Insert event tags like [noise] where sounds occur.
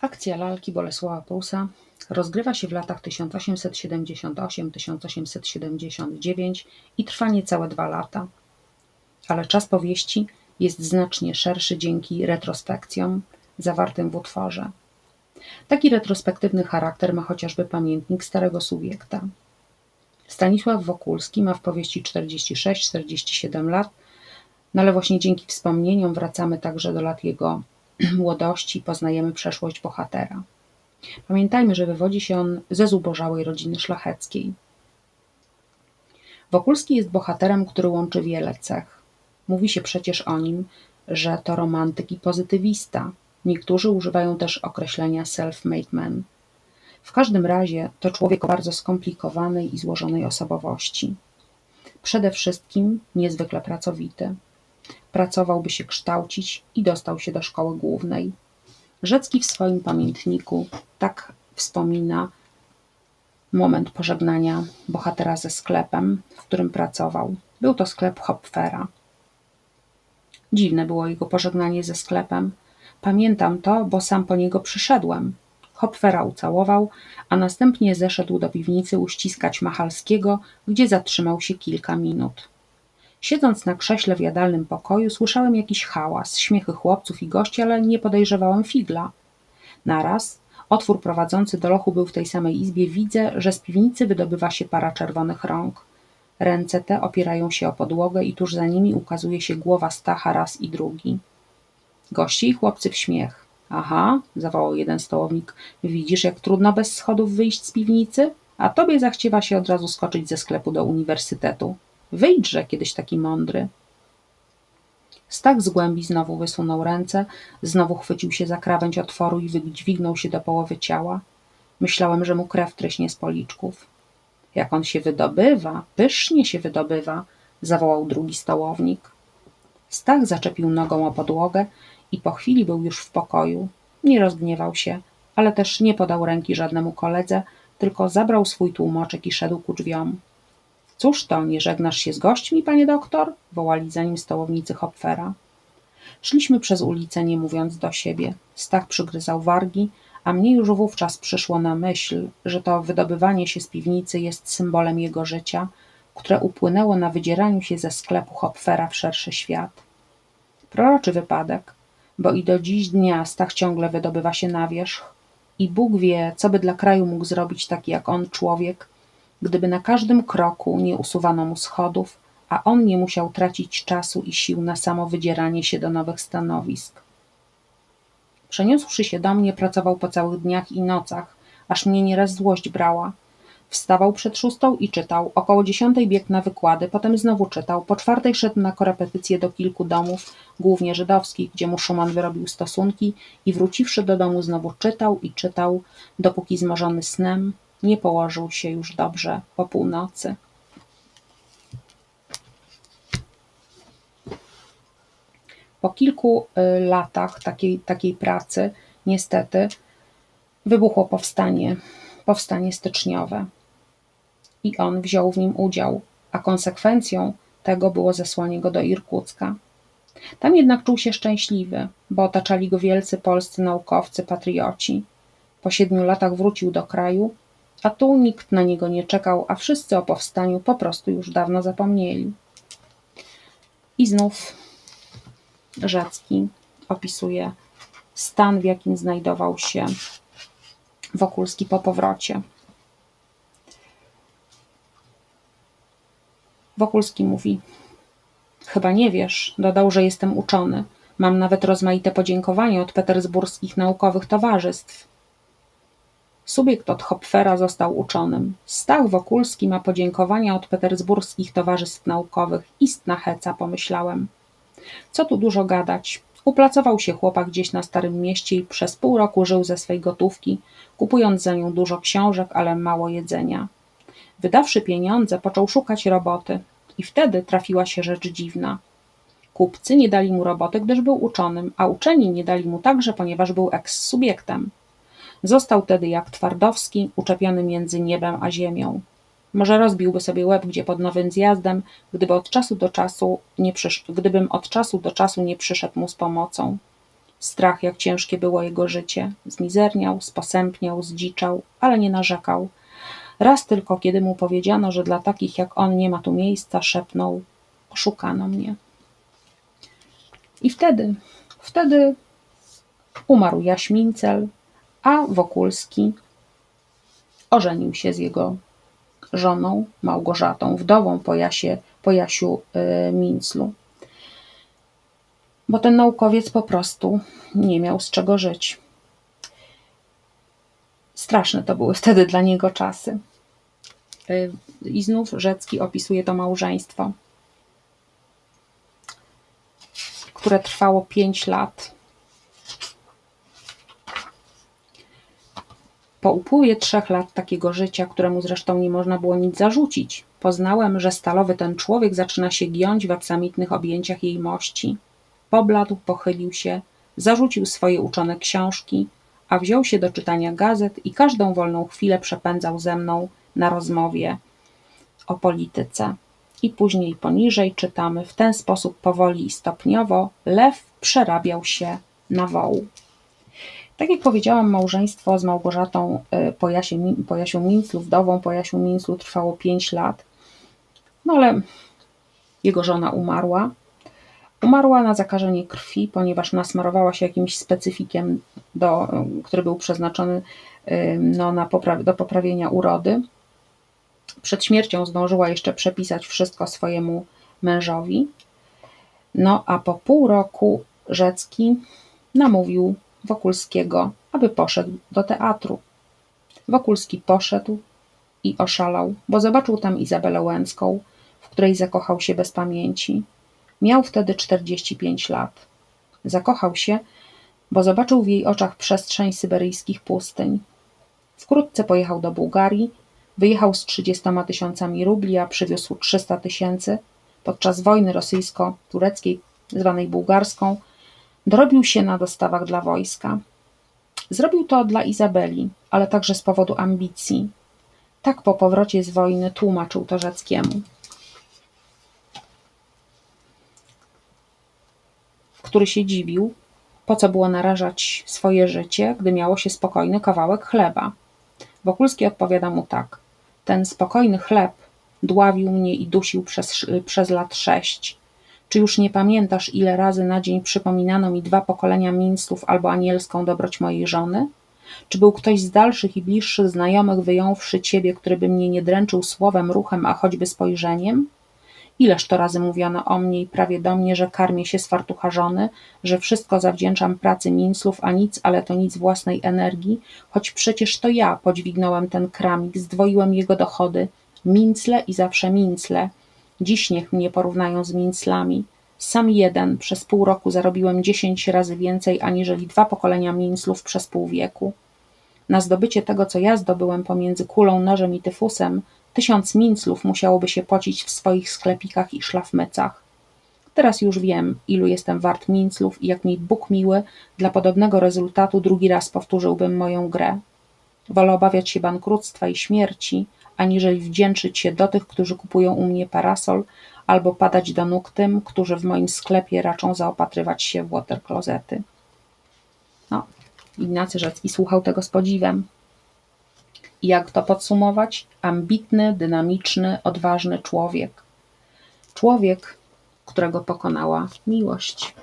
Akcja lalki Bolesława Prusa rozgrywa się w latach 1878-1879 i trwa niecałe dwa lata. Ale czas powieści jest znacznie szerszy dzięki retrospekcjom zawartym w utworze. Taki retrospektywny charakter ma chociażby pamiętnik starego subiekta. Stanisław Wokulski ma w powieści 46-47 lat, no ale właśnie dzięki wspomnieniom wracamy także do lat jego [clears throat] młodości poznajemy przeszłość bohatera. Pamiętajmy, że wywodzi się on ze zubożałej rodziny szlacheckiej. Wokulski jest bohaterem, który łączy wiele cech. Mówi się przecież o nim, że to romantyk i pozytywista. Niektórzy używają też określenia self-made man. W każdym razie to człowiek o bardzo skomplikowanej i złożonej osobowości. Przede wszystkim niezwykle pracowity. Pracował, by się kształcić i dostał się do szkoły głównej. Rzecki w swoim pamiętniku tak wspomina moment pożegnania bohatera ze sklepem, w którym pracował. Był to sklep Hopfera. Dziwne było jego pożegnanie ze sklepem. Pamiętam to, bo sam po niego przyszedłem. Hopfera ucałował, a następnie zeszedł do piwnicy uściskać Machalskiego, gdzie zatrzymał się kilka minut. Siedząc na krześle w jadalnym pokoju, słyszałem jakiś hałas, śmiechy chłopców i gości, ale nie podejrzewałem figla. Naraz otwór prowadzący do lochu był w tej samej izbie. Widzę, że z piwnicy wydobywa się para czerwonych rąk. Ręce te opierają się o podłogę i tuż za nimi ukazuje się głowa Stacha raz i drugi. Goście i chłopcy w śmiech. Aha, zawołał jeden stołownik. Widzisz, jak trudno bez schodów wyjść z piwnicy? A tobie zachciewa się od razu skoczyć ze sklepu do uniwersytetu. Wyjdźże, kiedyś taki mądry. Stach z głębi znowu wysunął ręce, znowu chwycił się za krawędź otworu i wydźwignął się do połowy ciała. Myślałem, że mu krew tryśnie z policzków. Jak on się wydobywa, pysznie się wydobywa, zawołał drugi stołownik. Stach zaczepił nogą o podłogę i po chwili był już w pokoju. Nie rozgniewał się, ale też nie podał ręki żadnemu koledze, tylko zabrał swój tłumoczek i szedł ku drzwiom. Cóż to, nie żegnasz się z gośćmi, panie doktor? wołali za nim stołownicy Hopfera. Szliśmy przez ulicę, nie mówiąc do siebie. Stach przygryzał wargi, a mnie już wówczas przyszło na myśl, że to wydobywanie się z piwnicy jest symbolem jego życia, które upłynęło na wydzieraniu się ze sklepu Hopfera w szerszy świat. Proroczy wypadek, bo i do dziś dnia Stach ciągle wydobywa się na wierzch i Bóg wie, co by dla kraju mógł zrobić taki jak on człowiek, gdyby na każdym kroku nie usuwano mu schodów, a on nie musiał tracić czasu i sił na samo wydzieranie się do nowych stanowisk. Przeniósłszy się do mnie, pracował po całych dniach i nocach, aż mnie nieraz złość brała. Wstawał przed szóstą i czytał, około dziesiątej biegł na wykłady, potem znowu czytał, po czwartej szedł na korepetycje do kilku domów, głównie żydowskich, gdzie mu Szuman wyrobił stosunki i wróciwszy do domu znowu czytał i czytał, dopóki zmożony snem nie położył się już dobrze po północy. Po kilku y, latach takiej, takiej pracy, niestety, wybuchło powstanie, powstanie styczniowe. I on wziął w nim udział, a konsekwencją tego było zesłanie go do Irkucka. Tam jednak czuł się szczęśliwy, bo otaczali go wielcy polscy naukowcy, patrioci. Po siedmiu latach wrócił do kraju a tu nikt na niego nie czekał, a wszyscy o powstaniu po prostu już dawno zapomnieli. I znów Rzecki opisuje stan, w jakim znajdował się Wokulski po powrocie. Wokulski mówi: Chyba nie wiesz, dodał, że jestem uczony. Mam nawet rozmaite podziękowanie od petersburskich naukowych towarzystw. Subiekt od Hopfera został uczonym. Stach Wokulski ma podziękowania od petersburskich towarzystw naukowych. Istna heca, pomyślałem. Co tu dużo gadać. Uplacował się chłopak gdzieś na Starym Mieście i przez pół roku żył ze swej gotówki, kupując za nią dużo książek, ale mało jedzenia. Wydawszy pieniądze, począł szukać roboty. I wtedy trafiła się rzecz dziwna. Kupcy nie dali mu roboty, gdyż był uczonym, a uczeni nie dali mu także, ponieważ był eks-subiektem. Został tedy jak Twardowski, uczepiony między niebem a ziemią. Może rozbiłby sobie łeb gdzie pod nowym zjazdem, gdyby od czasu do czasu nie przysz... gdybym od czasu do czasu nie przyszedł mu z pomocą. strach, jak ciężkie było jego życie. Zmizerniał, sposępniał, zdziczał, ale nie narzekał. Raz tylko, kiedy mu powiedziano, że dla takich jak on nie ma tu miejsca, szepnął: Oszukano mnie. I wtedy, wtedy umarł Jaśmincel, a Wokulski ożenił się z jego żoną Małgorzatą, wdową po, Jasie, po Jasiu y, Minclu. Bo ten naukowiec po prostu nie miał z czego żyć. Straszne to były wtedy dla niego czasy. Y, I znów Rzecki opisuje to małżeństwo, które trwało pięć lat. Po upływie trzech lat takiego życia, któremu zresztą nie można było nic zarzucić, poznałem, że stalowy ten człowiek zaczyna się giąć w aksamitnych objęciach jej mości. Pobladł, pochylił się, zarzucił swoje uczone książki, a wziął się do czytania gazet i każdą wolną chwilę przepędzał ze mną na rozmowie o polityce. I później poniżej czytamy w ten sposób powoli i stopniowo lew przerabiał się na woł. Tak jak powiedziałam, małżeństwo z Małgorzatą y, po, Jasie, po Jasiu Minclu, wdową po Jasiu Minclu trwało 5 lat. No ale jego żona umarła. Umarła na zakażenie krwi, ponieważ nasmarowała się jakimś specyfikiem, do, który był przeznaczony y, no, na popra do poprawienia urody. Przed śmiercią zdążyła jeszcze przepisać wszystko swojemu mężowi. No a po pół roku Rzecki namówił Wokulskiego, aby poszedł do teatru. Wokulski poszedł i oszalał, bo zobaczył tam Izabelę Łęcką, w której zakochał się bez pamięci. Miał wtedy 45 lat. Zakochał się, bo zobaczył w jej oczach przestrzeń syberyjskich pustyń. Wkrótce pojechał do Bułgarii, wyjechał z 30 tysiącami rubli, a przywiózł 300 tysięcy. Podczas wojny rosyjsko-tureckiej, zwanej bułgarską, Dorobił się na dostawach dla wojska. Zrobił to dla Izabeli, ale także z powodu ambicji. Tak po powrocie z wojny tłumaczył to Rzeckiemu. Który się dziwił, po co było narażać swoje życie, gdy miało się spokojny kawałek chleba. Wokulski odpowiada mu tak. Ten spokojny chleb dławił mnie i dusił przez, przez lat sześć. Czy już nie pamiętasz, ile razy na dzień przypominano mi dwa pokolenia Minstów albo anielską dobroć mojej żony? Czy był ktoś z dalszych i bliższych znajomych, wyjąwszy ciebie, który by mnie nie dręczył słowem, ruchem, a choćby spojrzeniem? Ileż to razy mówiono o mnie i prawie do mnie, że karmię się z fartucha żony, że wszystko zawdzięczam pracy Minslów, a nic, ale to nic własnej energii, choć przecież to ja podźwignąłem ten kramik, zdwoiłem jego dochody, mincle i zawsze mincle, Dziś niech mnie porównają z minclami. Sam jeden przez pół roku zarobiłem dziesięć razy więcej aniżeli dwa pokolenia minclów przez pół wieku. Na zdobycie tego, co ja zdobyłem pomiędzy kulą, nożem i tyfusem, tysiąc minclów musiałoby się pocić w swoich sklepikach i szlafmycach. Teraz już wiem, ilu jestem wart minclów i jak mi Bóg miły, dla podobnego rezultatu drugi raz powtórzyłbym moją grę. Wolę obawiać się bankructwa i śmierci, aniżeli wdzięczyć się do tych, którzy kupują u mnie parasol, albo padać do nóg tym, którzy w moim sklepie raczą zaopatrywać się w waterklozety. No, Ignacy Rzecki słuchał tego z podziwem. I jak to podsumować? Ambitny, dynamiczny, odważny człowiek. Człowiek, którego pokonała miłość.